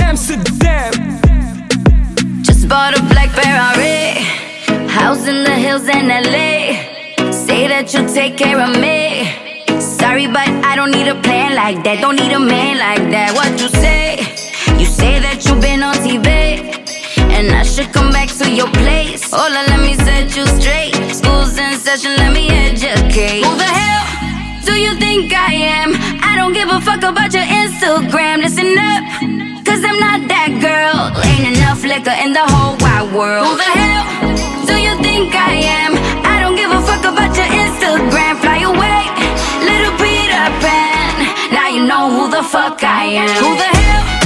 Amsterdam. Just bought a black Ferrari, house in the hills in LA. Say that you'll take care of me. Sorry, but I don't need a plan like that. Don't need a man like that. What you say? You say that you've been on TV. And I should come back to your place. Hola, let me set you straight. School's in session, let me educate. Who the hell do you think I am? I don't give a fuck about your Instagram. Listen up, cause I'm not that girl. Ain't enough liquor in the whole wide world. Who the hell do you think I am? I don't give a fuck about your Instagram. Fly away, little Peter Pan. Now you know who the fuck I am. Who the hell?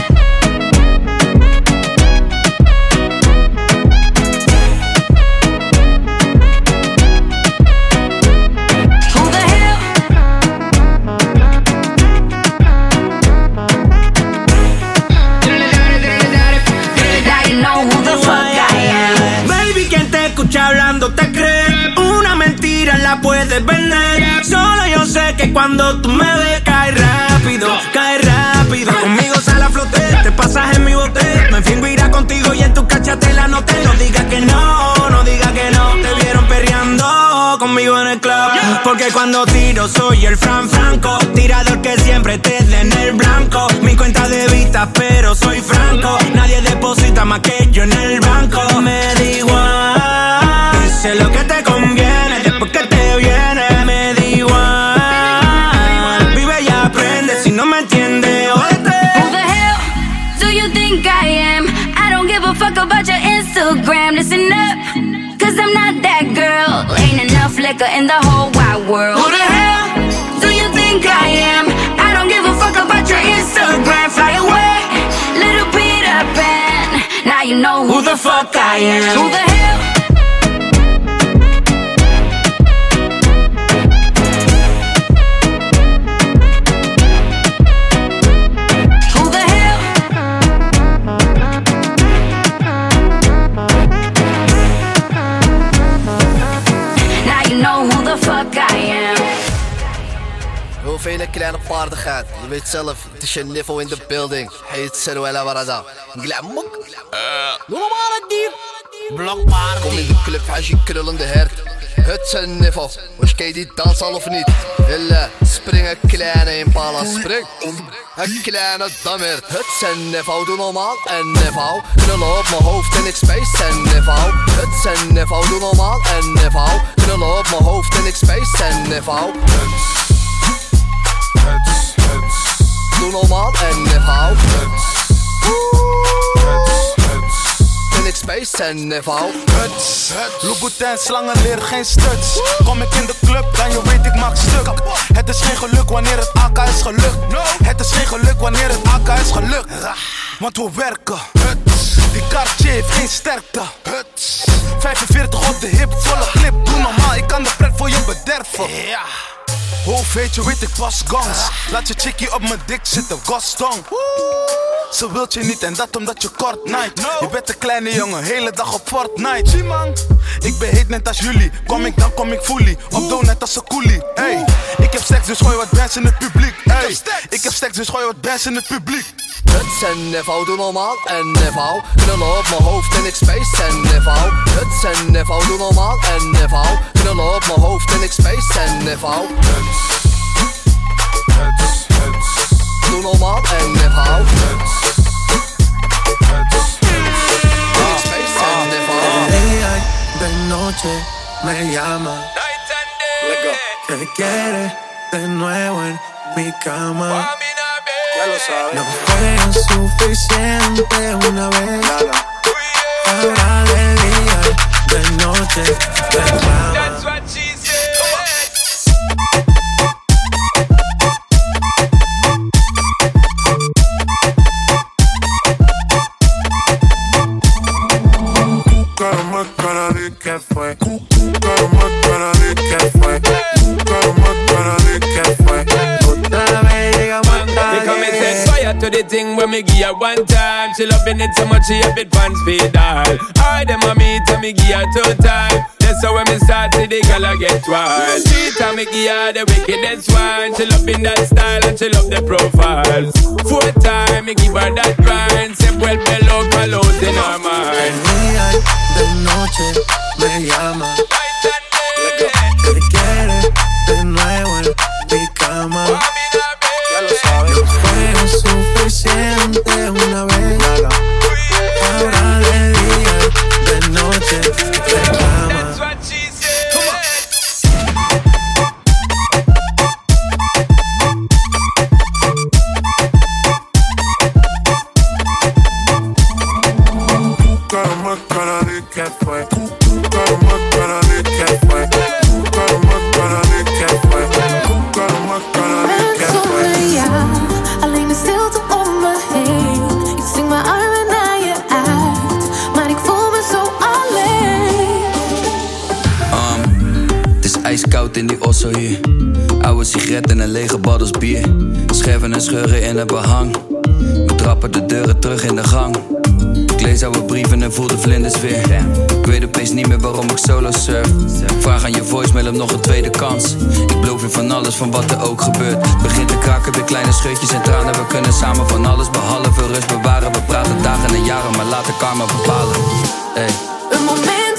Solo yo sé que cuando tú me ves, cae rápido, cae rápido. Conmigo sale a flote, te pasas en mi bote. Me fingo irá contigo y en tu cachate la noté. No digas que no, no digas que no. Te vieron perreando conmigo en el club. Porque cuando tiro soy el Fran Franco. Tirador que siempre te den el blanco. Mi cuenta de vista, pero soy franco. Nadie deposita más que yo en el banco. Me da igual. Dice lo que te conviene. Después que te enough liquor in the whole wide world. Who the hell do you think I am? I don't give a fuck about your Instagram. Fly away, little Peter Pan. Now you know who, the fuck I am. Who the hell? Hoeveel kleine paardigheid. Je weet zelf, het is je niveau in de building. Heet Seruela Barada. Glamok. Doe normaal het dier. Blokpaard. Kom in de club, als je krullende hert. Het een niveau. Was je die dans al of niet? Hille, spring een kleine impala, spring. Een kleine dammert. Het een niveau, doe normaal een niveau. Knullen op mijn hoofd en ik space een niveau. Het een niveau, doe normaal een niveau. Knullen op mijn hoofd en ik space een niveau. Doe normaal en niveau. En ik space en niveau. Huts, Louboutin, slangen leren geen stuts. Kom ik in de club, dan je weet ik maak stuk. Het is geen geluk wanneer het AK is gelukt. Het is geen geluk wanneer het AK is gelukt. Want we werken. Die Cartier heeft geen sterkte. 45 op de hip, volle clip. Doe normaal, ik kan de pret voor je bederven. Hoofd weet je, weet ik was gans. Laat je chickie op mijn dik zitten, gastong. Ze wilt je niet en dat omdat je kort night. Je bent een kleine jongen, hele dag op Fortnite. Zie man, ik ben heet net als jullie. Kom ik dan kom ik fully. Op doe net als een coolie. Hey, ik heb seks dus gooi wat bands in het publiek. Hey, ik heb seks dus gooi wat bands in het publiek. Het een niveau, doe normaal een niveau. Knullen op mijn hoofd en ik space een niveau. Het een niveau, doe normaal een niveau. Knullen op mijn hoofd en ik space een niveau. Doe normaal een niveau. En ik space een niveau. Día y de noche me llama. Que quiere de nuevo en mi cama. No fue suficiente una vez. Ahora de día y de noche me llama. Cara que fue. Cara más cara de que fue. Cara más cara de que fue. Otra vez llegamos a set fire to the thing when me give her one time. She loving it so much she a bit pants feed all. I them a meet and me give her two time. So when me start to the girl I get wild. Three time me give her the wickedest one. She love in that style and she love the profile. Four time me give her that grind. Se vuelve loca, los in her mind. día de noche me llama. Que quiere de nuevo en mi cama. Oude sigaretten en lege baddels bier. Scherven en scheuren in het behang. We trappen de deuren terug in de gang. Ik lees oude brieven en voel de vlinders weer. Ik weet opeens niet meer waarom ik solo surf. Vraag aan je voicemail om nog een tweede kans. Ik beloof je van alles, van wat er ook gebeurt. Begint te kraken, weer kleine scheutjes en tranen. We kunnen samen van alles behalve rust bewaren. We praten dagen en jaren, maar laten karma bepalen. Hey. Een moment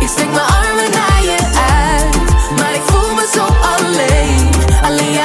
Ik steek mijn armen naar je uit, maar ik voel me zo alleen. Alleen je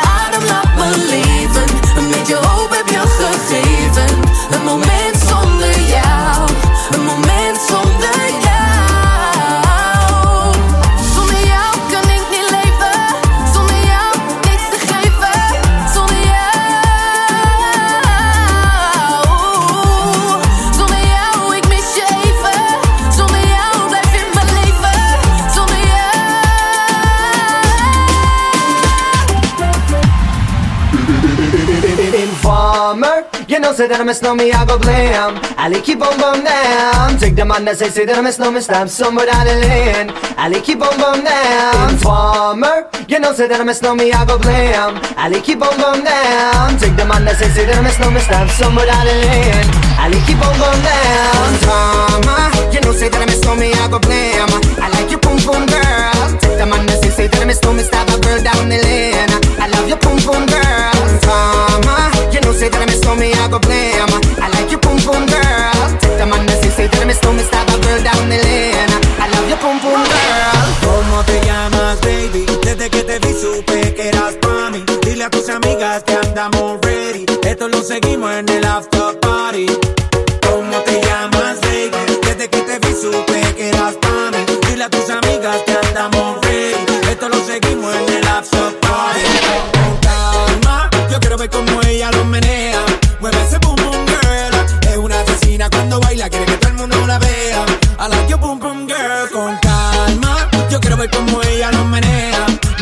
Know say that I'm a snowman, I go blam. Ali keep on bum down. Take the man that say say that I'm a snowman, stab somewhere down the lane. Ali keep on bum down. Informer, you know say that I'm a snowman, I go blam. Ali keep on bum down. Take the man that say say that I'm a snowman, stab somewhere down the lane. Ali keep on bum down. Informer, you know say that I'm a snowman, I go blam. I like your pum pum girl. Take the man that say say that I'm a snowman, stab a girl down the lane. I love your pum pum girl. A snowman, I go blam. I like your pum pum girl. Take the man that say say that I'm a snowman, stab a girl down the lane. I love your pum pum girl. ¿Cómo te llamas, baby? Desde que te vi supe que eras pa' mí. Dile a tus amigas que andamos ready. Esto lo seguimos en el after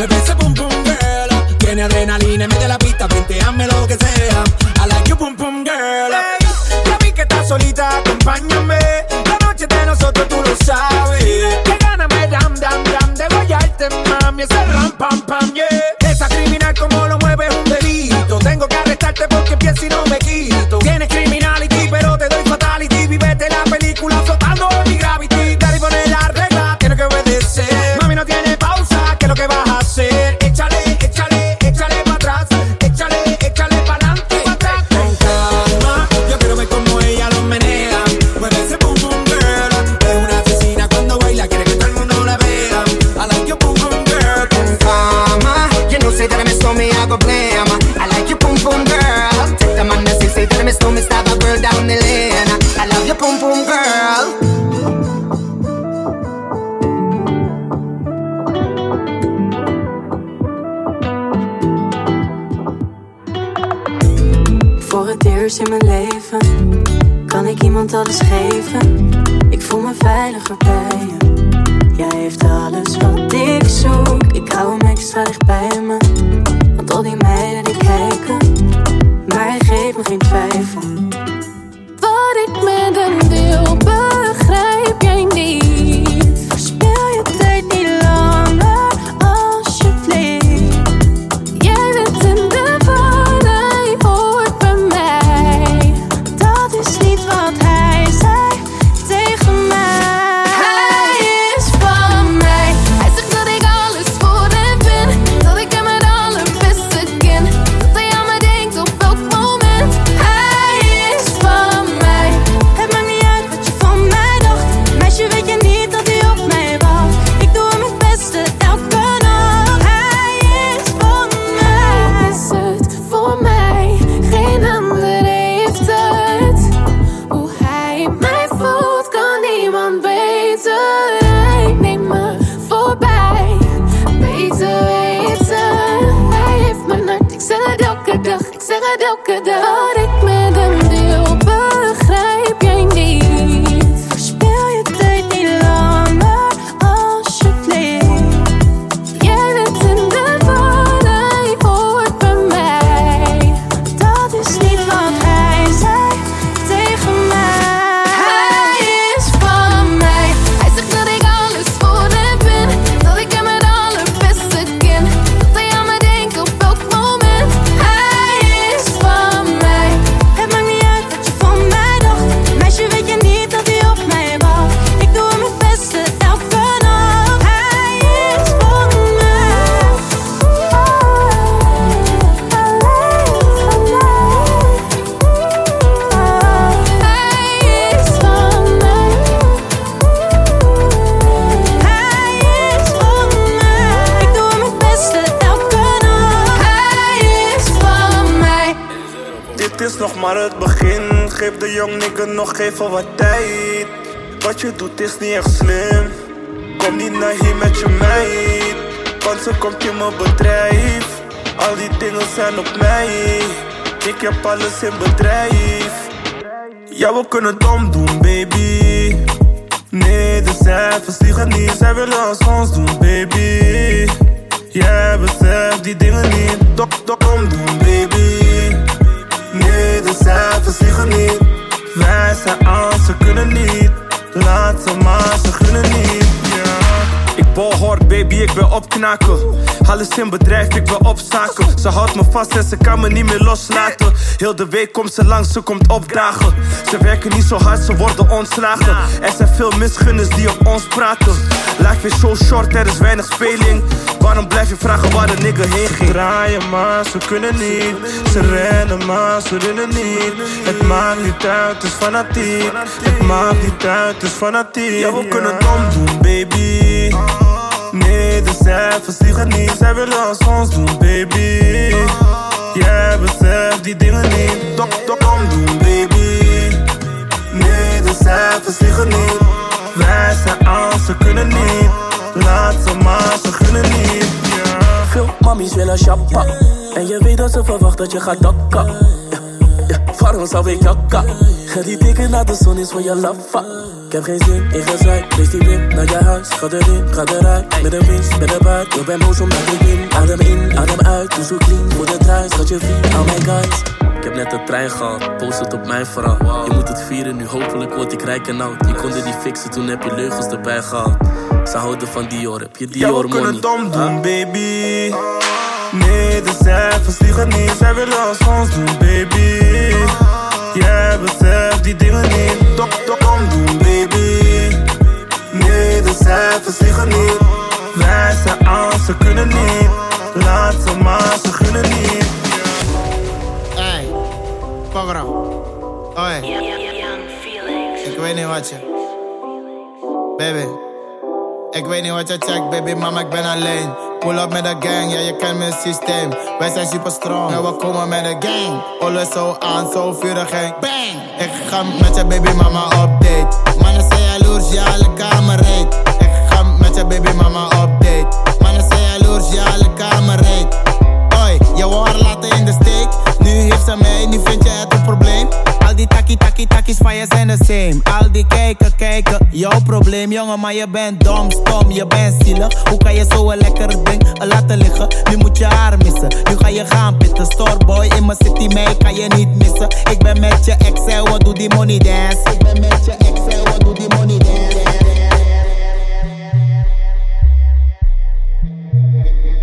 Mueve ese boom boom girl. Tiene adrenalina, mete la pista, hazme lo que sea. I like your boom boom girl. Hey, ya vi que estás solita, acompáñame. La noche de nosotros tú lo sabes. Que gana me dam dam dam de guayarte, mami. Ese ram pam pam, maar het begin. Geef de jong nigga nog even wat tijd. Wat je doet is niet echt slim. Kom niet naar hier met je meid. Want ze komt in mijn bedrijf. Al die dingen zijn op mij. Ik heb alles in bedrijf. Ja, we kunnen het omdoen, baby. Nee, de cijfers liegen niet. Zij willen als ons doen, baby. Jij beseft die dingen niet. Dok, dok, omdoen, baby. De cijfers liegen niet. Wij zijn aan, ze kunnen niet. Laat ze maar, ze gunnen niet. Bol hard, baby, ik ben opknaken. Alles in bedrijf, ik ben op zaken. Ze houdt me vast en ze kan me niet meer loslaten. Heel de week komt ze langs, ze komt opdagen. Ze werken niet zo hard, ze worden ontslagen. Er zijn veel misgunners die op ons praten. Life is zo short, er is weinig speling. Waarom blijf je vragen waar de nigger heen ging? Draaien maar, ze kunnen niet. Ze rennen maar, ze rennen niet. Het maakt niet uit, het is fanatiek. Het maakt niet uit, het is fanatiek. Ja, we kunnen het omdoen, baby. Cijfers liegen niet. Zij willen als ons doen, baby. Jij beseft die dingen niet. Dok, dok, omdoen, baby. Nee, de cijfers liegen niet. Wij zijn aan, ze kunnen niet. Laat ze maar, ze gunnen niet. Ja. Veel mammies willen shoppa. En je weet dat ze verwacht dat je gaat dokka. Ja, ja, waarom zou ik jokka? Ga die tikken naar de zon is voor je laffa. Ik heb geen zin in gezeik. Lees die wip naar je huis. Ga erin, ga eruit. Met een winst, met een buik. Je bent boos omdat ik win. Adem in, adem uit. Doe zo clean voor de thuis. Gaat je vriend, oh my guys. Ik heb net een trein gehad, post het op mijn verhaal. Je moet het vieren, nu hopelijk word ik rijk en oud. Je konde die fixen, toen heb je leugens erbij gehaald. Ze houden van Dior, heb je Ja, Dior we kunnen money? het omdoen, baby. Nee, de cijfers liegen niet. Zij willen als ons doen, baby. Jij beseft die dingen niet. Dok, dok, omdoen, baby. Nee, de cijfers liegen niet. Wij zijn aan, ze kunnen niet. Laat ze maar, ze gunnen niet. Hey, Pogro. Oi. Ik weet niet wat je. Baby. Ik weet niet wat je checkt, baby, mama, ik ben alleen. Pull up met de gang, ja, je kent mijn systeem. Wij zijn super strong, ja, we komen met de gang. Alles zo aan, zo vurig en bang. Ik ga met je baby mama op date. Mannen zijn jaloers, ja, alle kamer reed. Ik ga met je baby mama op date. Mannen zijn jaloers, ja, alle kamer reed. Oi, je haar laten in de steek. Nu heeft ze mij, nu vind je het een probleem. Al die takkie takkie takkies van je zijn de same. Al die kijken, kijken, jouw probleem jongen, maar je bent dom, stom, je bent zielig. Hoe kan je zo een lekker ding laten liggen? Nu moet je haar missen, nu ga je gaan pitten. Storeboy in mijn city, mee kan je niet missen. Ik ben met je Excel, en doe die money dance? Ik ben met je Excel, en wat doe die money dance?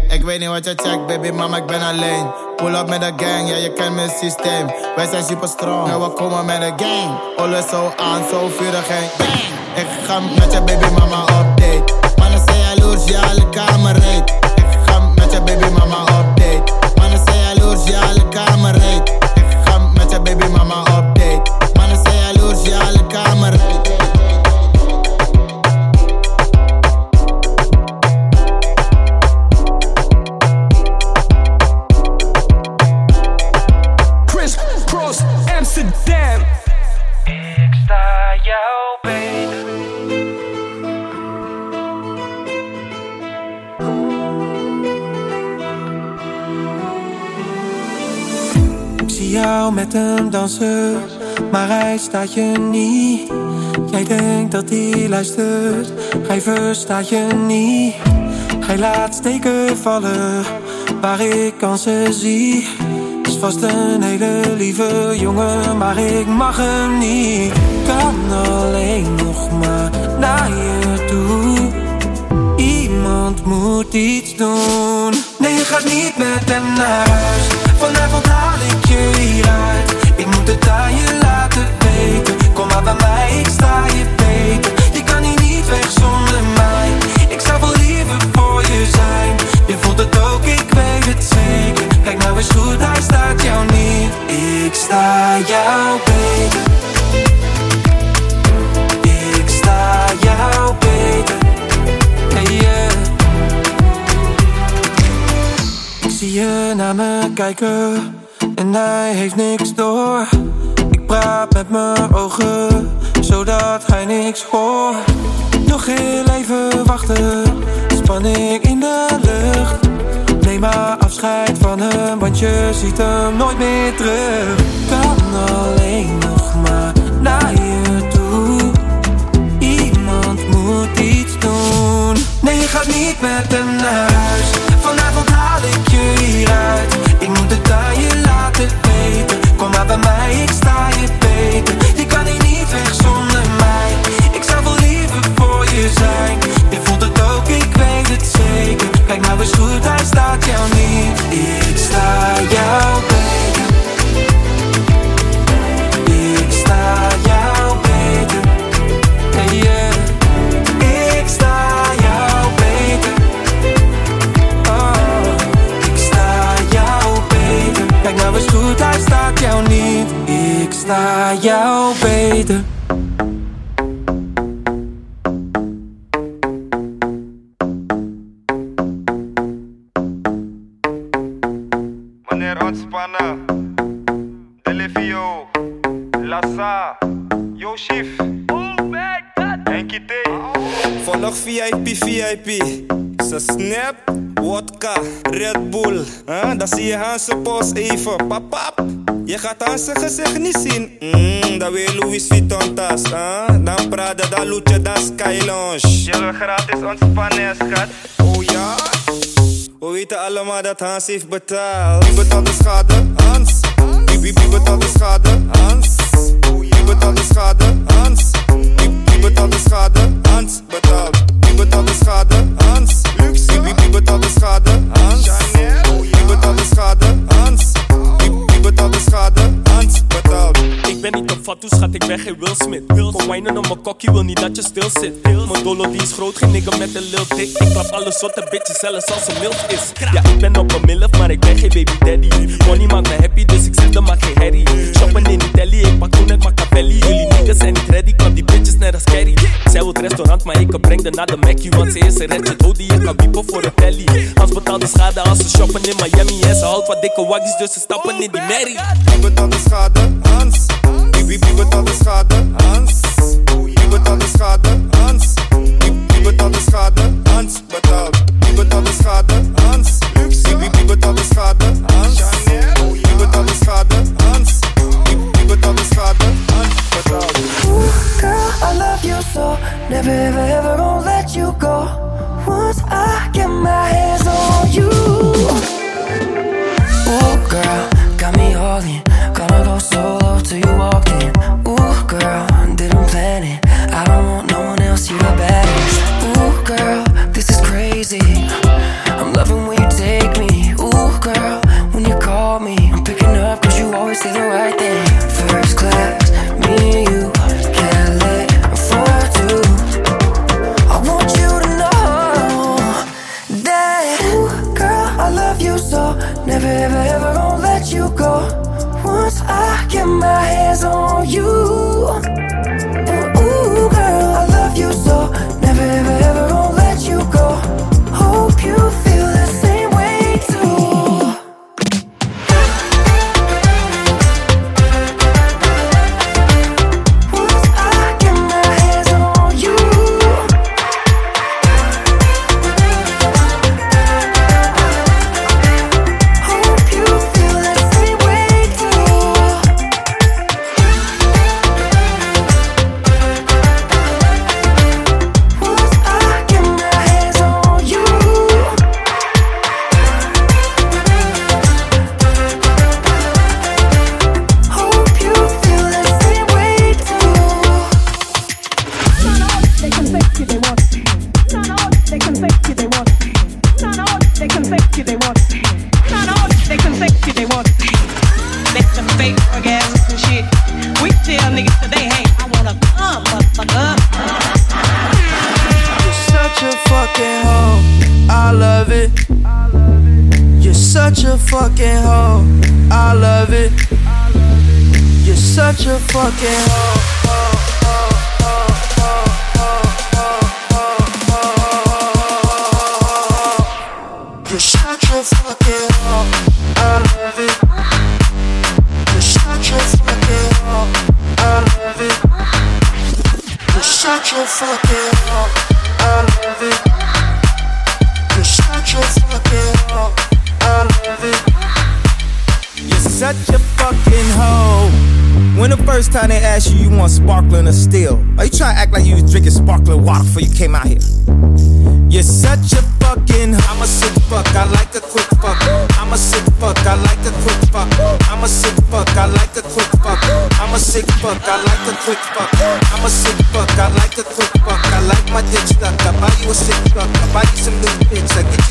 Ik weet niet wat je checkt, baby mama, ik ben alleen. Pull up met de gang, ja, je kent mijn systeem. Wij zijn super strong, en we komen met de gang. Alles zo aan, zo vurig en bang. Ik ga met je baby mama update. Mannen zijn jaloers, ja, alle kamer. Ik ga met je baby mama update. Mannen zijn jaloers, ja, alle kamer hem dansen, maar hij staat je niet. Jij denkt dat hij luistert, hij verstaat je niet. Hij laat steken vallen, waar ik kansen zie. Is vast een hele lieve jongen, maar ik mag hem niet. Kan alleen nog maar naar je toe. Iemand moet iets doen. Nee, je gaat niet met hem naar huis. Vanavond haal ik je en hij heeft niks door. Ik praat met mijn ogen, zodat hij niks hoort. Nog heel even wachten, spanning in de lucht. Neem maar afscheid van hem, want je ziet hem nooit meer terug. Kan alleen nog maar naar je toe. Iemand moet iets doen. Nee, je gaat niet met hem naar huis. Kom maar bij mij, ik sta je beter. Je kan hier niet weg zonder mij. Ik zou wel liever voor je zijn. Je voelt het ook, ik weet het zeker. Kijk nou eens goed, hij staat jou niet. Ik sta jou beter. Wanneer ontspannen, Delevio, Lassa, Yo Chief, Henkie T. Volg VIP, VIP. Ze snap, wodka, Red Bull. Huh? Dan zie je Hanse post even, pap, pap. Je gaat Hanse gezicht niet zien. Mm, dan weer Louis Vuitton tas. Huh? Dan Prada, dan Luce, dan Sky Lounge. Je wil gratis ontspannen, schat. Oh ja? We weten allemaal dat Hans heeft betaald. Wie betaalt de schade? Hans. Wie, wie, wie betaalt de schade? Hans. Wie betaalt de schade? Hans. Wie, wie betaalt de schade? Hans betaalt. Wie betaalt de schade? Wie Ik Fatou, schat, ik ben geen Will Smith. Kom wijnen op mijn kokkie, wil niet dat je stil zit. Mijn dolo die is groot, geen nigga met een lil dik. Ik klap alle soorten bitches, zelfs als een milf is. Ja, ik ben op een milf, maar ik ben geen baby daddy. Money maakt me happy, dus ik zet er maar geen herrie. Shoppen in Italy, ik pak toen het Machiavelli. Jullie niggas zijn niet ready, klap die bitches net als Carrie. Zij wil het restaurant, maar ik breng haar naar de Mackie. Want ze is een redje dood die je kan wiepen voor de telly. Hans betaalt de schade als ze shoppen in Miami. En ze houdt van dikke waggies, dus ze stappen in die merrie. Wie betaalt de schade? Hans. Wie, wie, wie betaalt de schade? Hans.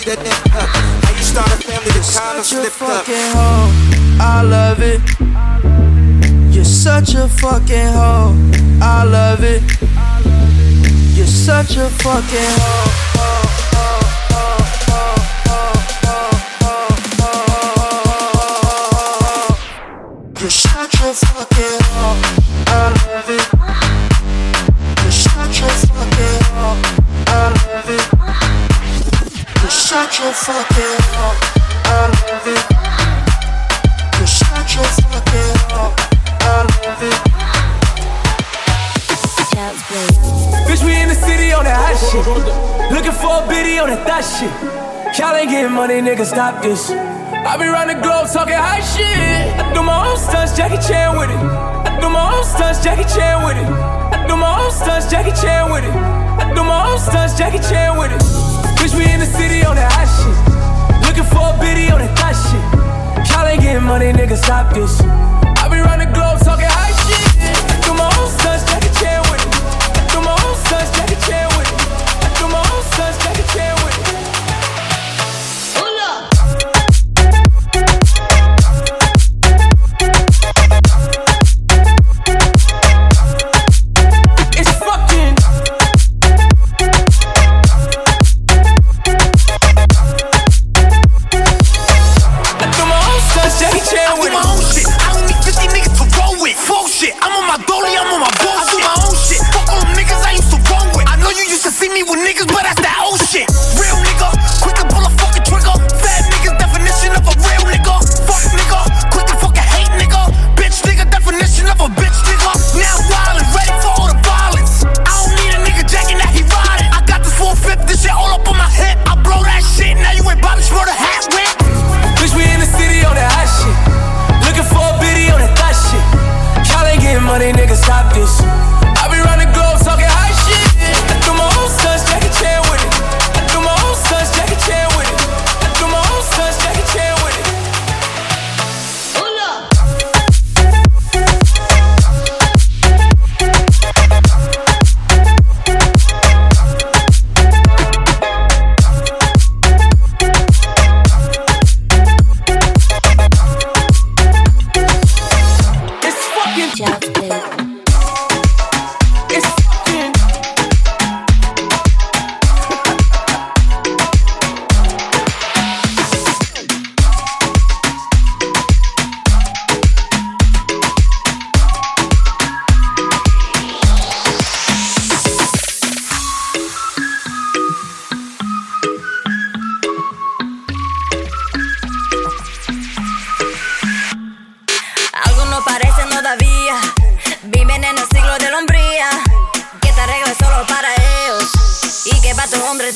that it up. How you start a family that kind of slipped up. Hoe. I love it. You're such a fucking hoe. I love it. You're such a fucking hoe. Oh, oh, oh, it. Bitch, we in the city on that hot shit. Looking for a biddy on that thot shit. Y'all ain't getting money, nigga, stop this. I be round the globe talking hot shit. I do my own stunts, Jackie Chan with it. I do my own stunts, Jackie Chan with it. I do my own stunts, Jackie Chan with it. I do my own stunts, Jackie Chan with it. Bitch, we in the city on that hot shit for a biddy on that thot shit. Y'all ain't getting money, nigga, stop this.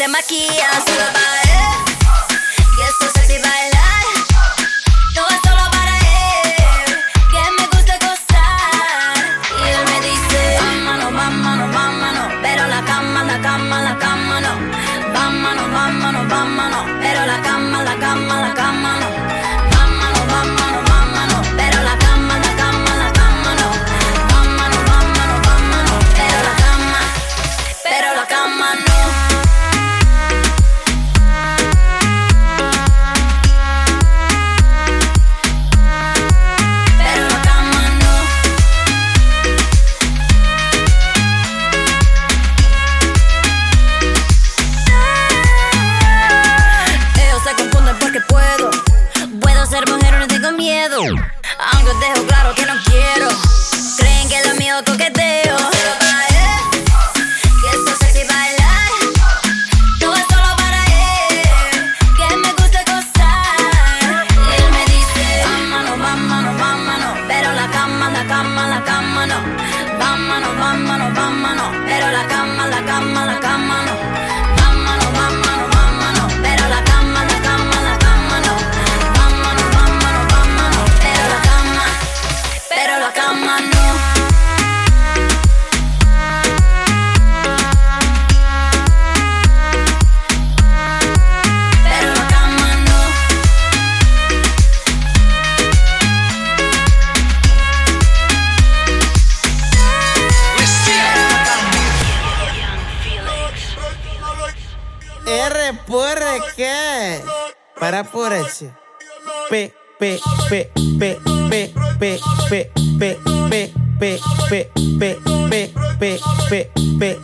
them a key and still buy. Rap for that shit. Bit, bit, bit, bit, bit, bit, bit, bit, bit, bit, bit, bit, bit, bit, bit,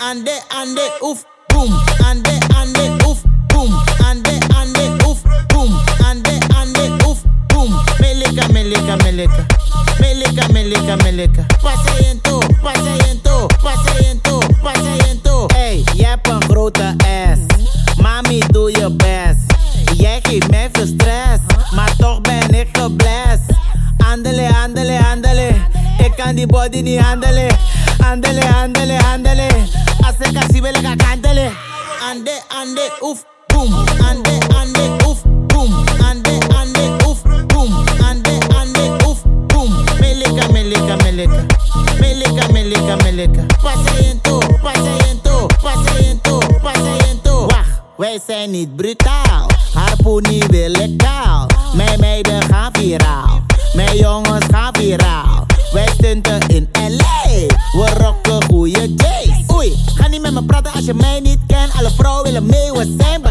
ande, ande, oof, boom, ande, ande, oof, boom, ande, ande, oof, boom, ande, ande, oof, boom. Melica, melica, melica, melica, melica, melica. Pasa en todo, pasa en todo, pasa en todo, pasa en todo. Ey, jij hebt een Hey, mij veel stress, maar toch ben ik geblest. Andele, andele, andele. Ik kan die body niet handelen. Andele, andele, andele. Als ik als wil ik kantelen. Ande, ande, oef, boom. Ande, ande, oef, boom. Ande, ande, oef, boom. Ande, ande, oef, boom. Melika, melika, melika. Melika, melika, melika. Pase en toe, pase Wij zijn niet brutaal, harpoenie wil ik kaal. Mijn meiden gaan viraal, mijn jongens gaan viraal. Wij stunten in L.A., we rocken goede J's. Oei, ga niet met me praten als je mij niet kent. Alle vrouwen willen mee, we zijn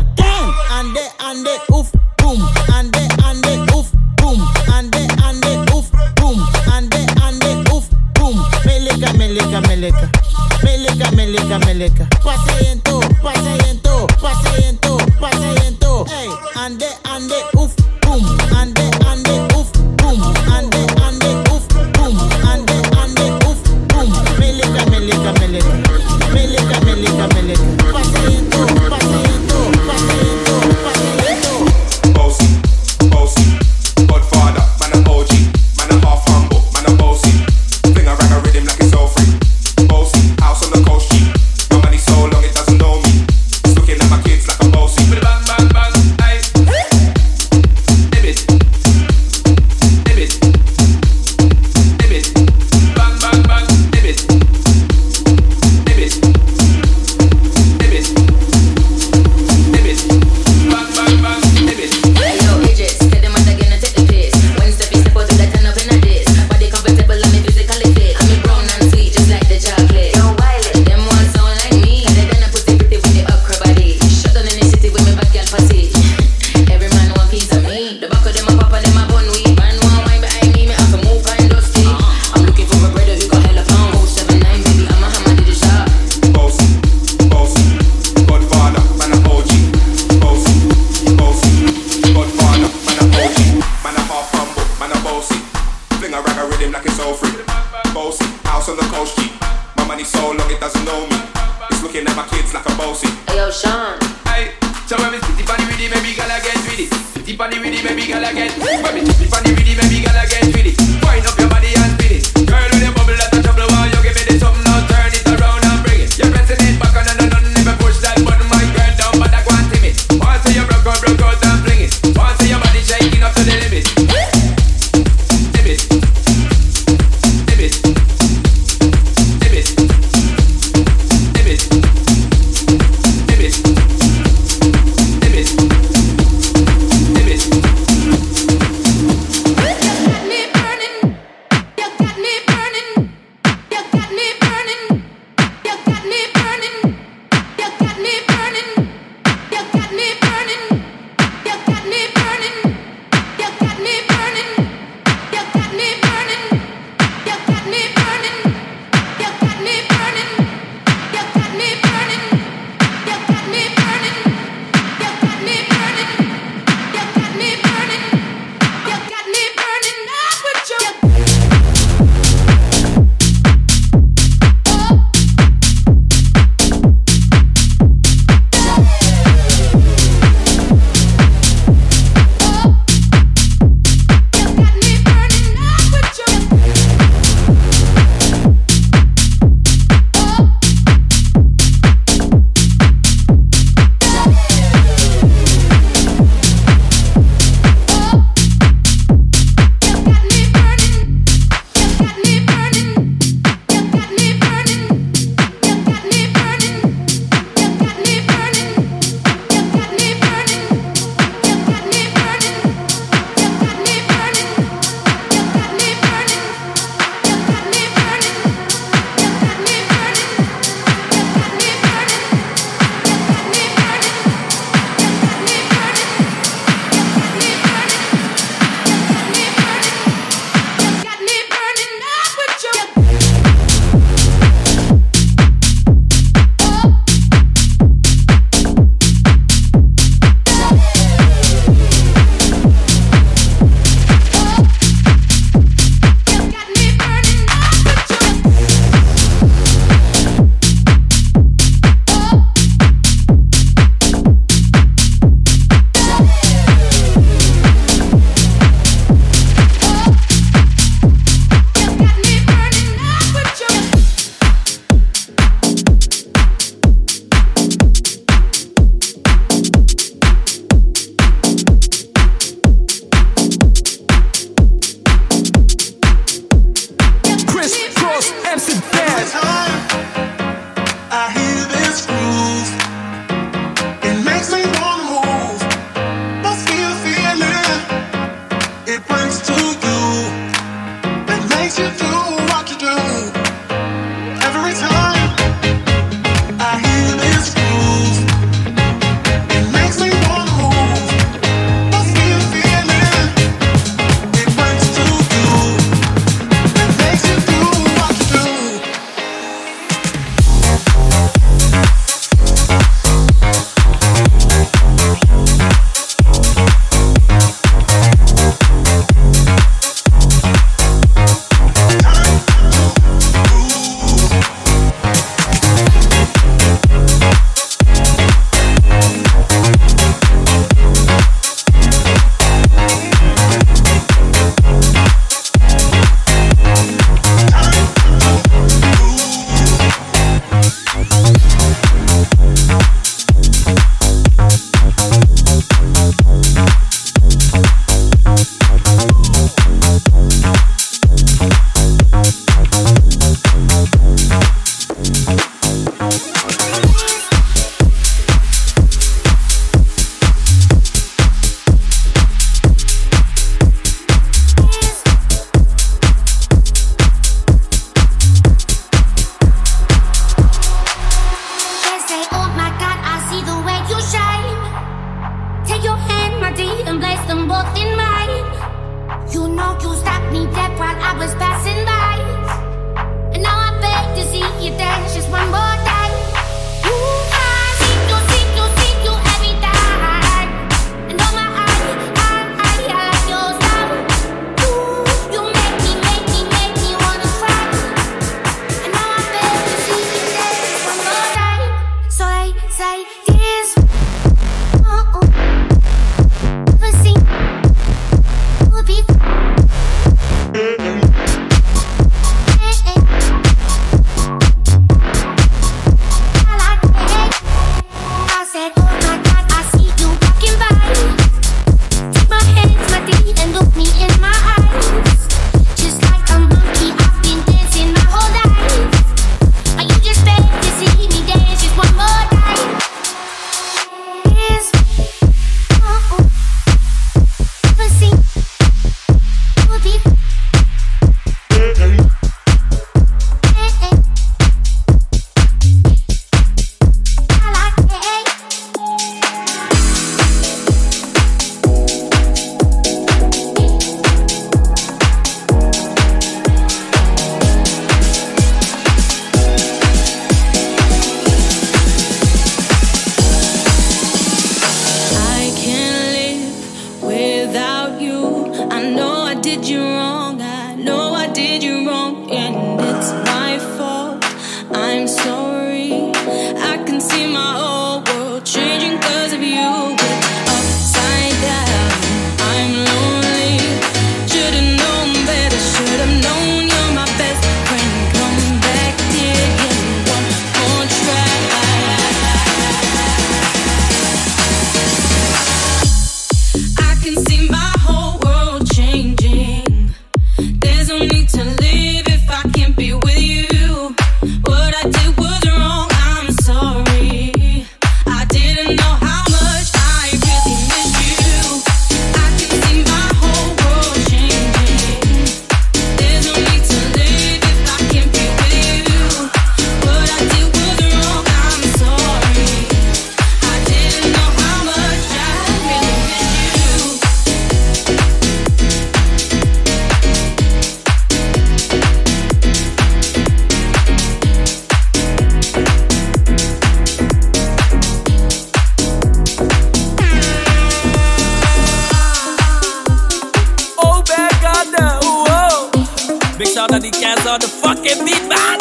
Make sure that he gets all the fucking beat, man.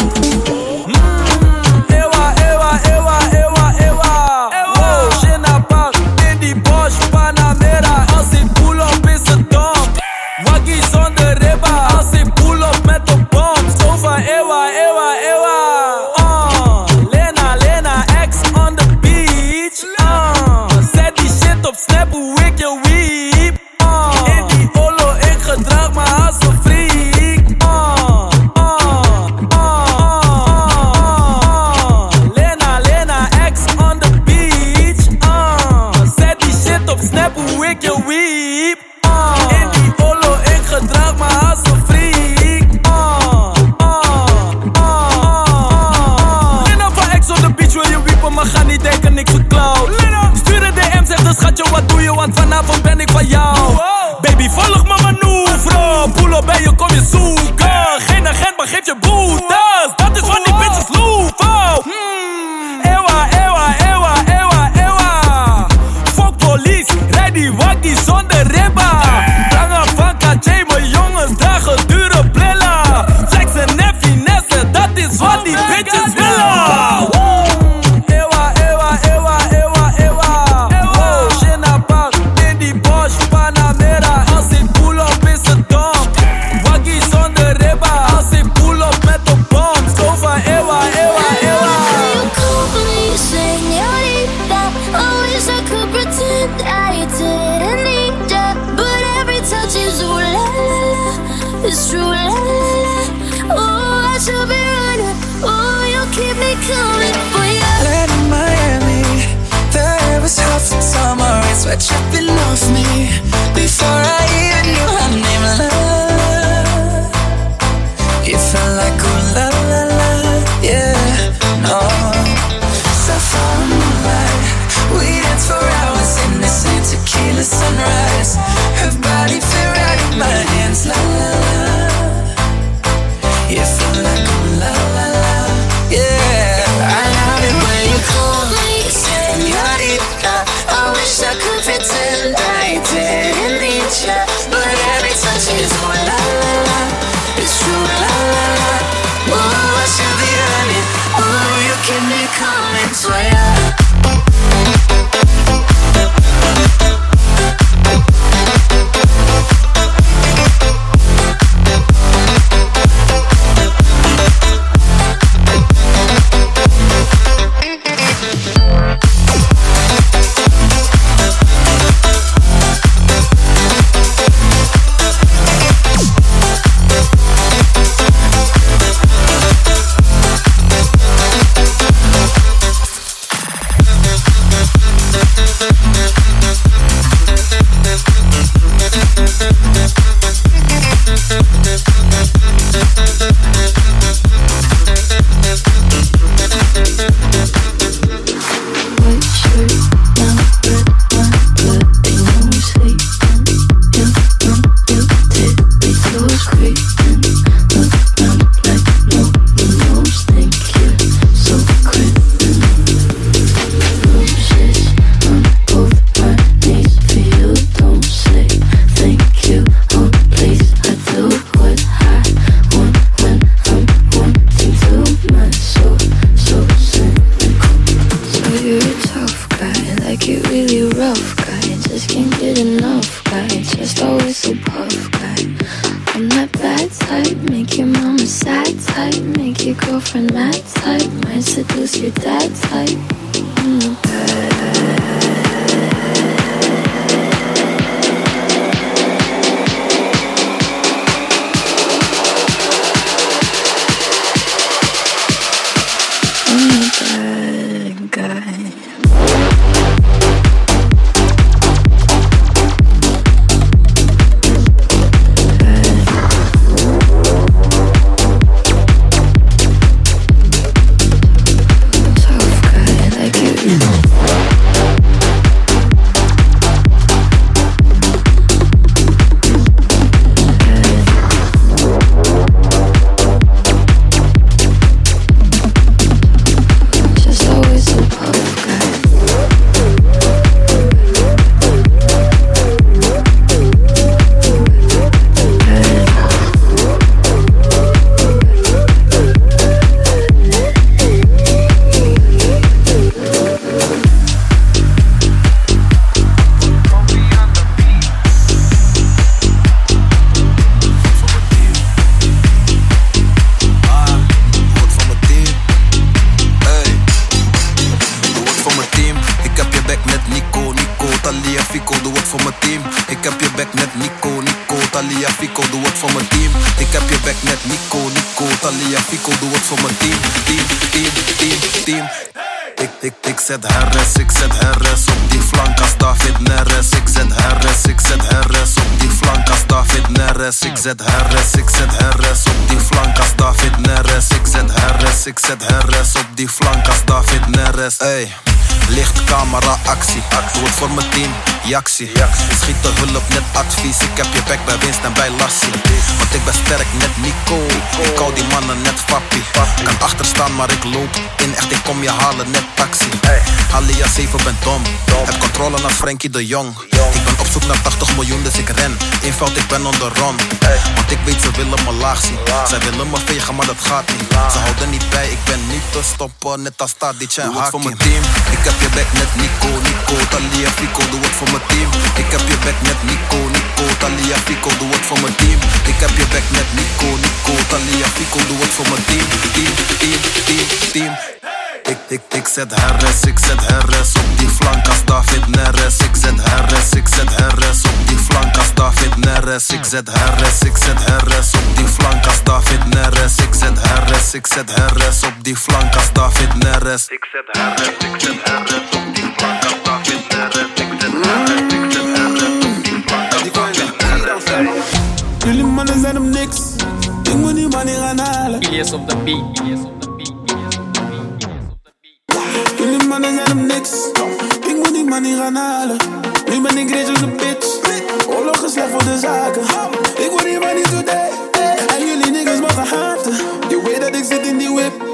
Mm, ewa, ewa, ewa, ewa. alright. Team, Jaxie. Schiet de hulp, net advies. Ik heb je back bij winst en bij Lassie. Want ik ben sterk, net Nico. Ik hou die mannen net fappie. Kan achterstaan, maar ik loop in. Echt, ik kom je halen, net taxi. Alia 7 ben dom. Heb controle naar Frankie de Jong. Ik ben op zoek naar 80 miljoen, dus ik ren. Inveld, ik ben on the run. Want ik weet, ze willen me laag zien. Zij willen me vegen, maar dat gaat niet. Ze houden niet bij, ik ben niet te stoppen. Net als Tadic en Hakim. voor mijn team. Ik heb je back net Nico, Nico, Talia, Fico. Doe het voor mijn team. Ik heb je back net Nico, Nico, Talia, Fico. Doe het voor mijn team. Ik heb je back net Nico, Nico, Talia, Fico. Doe het voor mijn team. Team, team, team, team. Ik, ik, ik zet herres, ik zet herres op die flank als David Neres. Ik zet herres, ik zet herres op die flank als David Neres. Ik zet herres, ik zet herres op die flank als David Neres. Ik zet herres, ik zet herres op die flank als David Neres. Ik zet herres, ik zet herres op die flank als David Neres. Ik zet herres, ik zet herres op die flank als David Neres. Jullie mannen zijn om niks. Ik moet die money gaan halen. Ilias op de beat. Jullie mannen zijn om niks. Ik moet die money gaan halen. Nu ben ik rich als een bitch. Oorlog is slecht voor de zaken. Ik word die money today. En jullie niggas mogen haten. Je weet dat ik zit in die whip.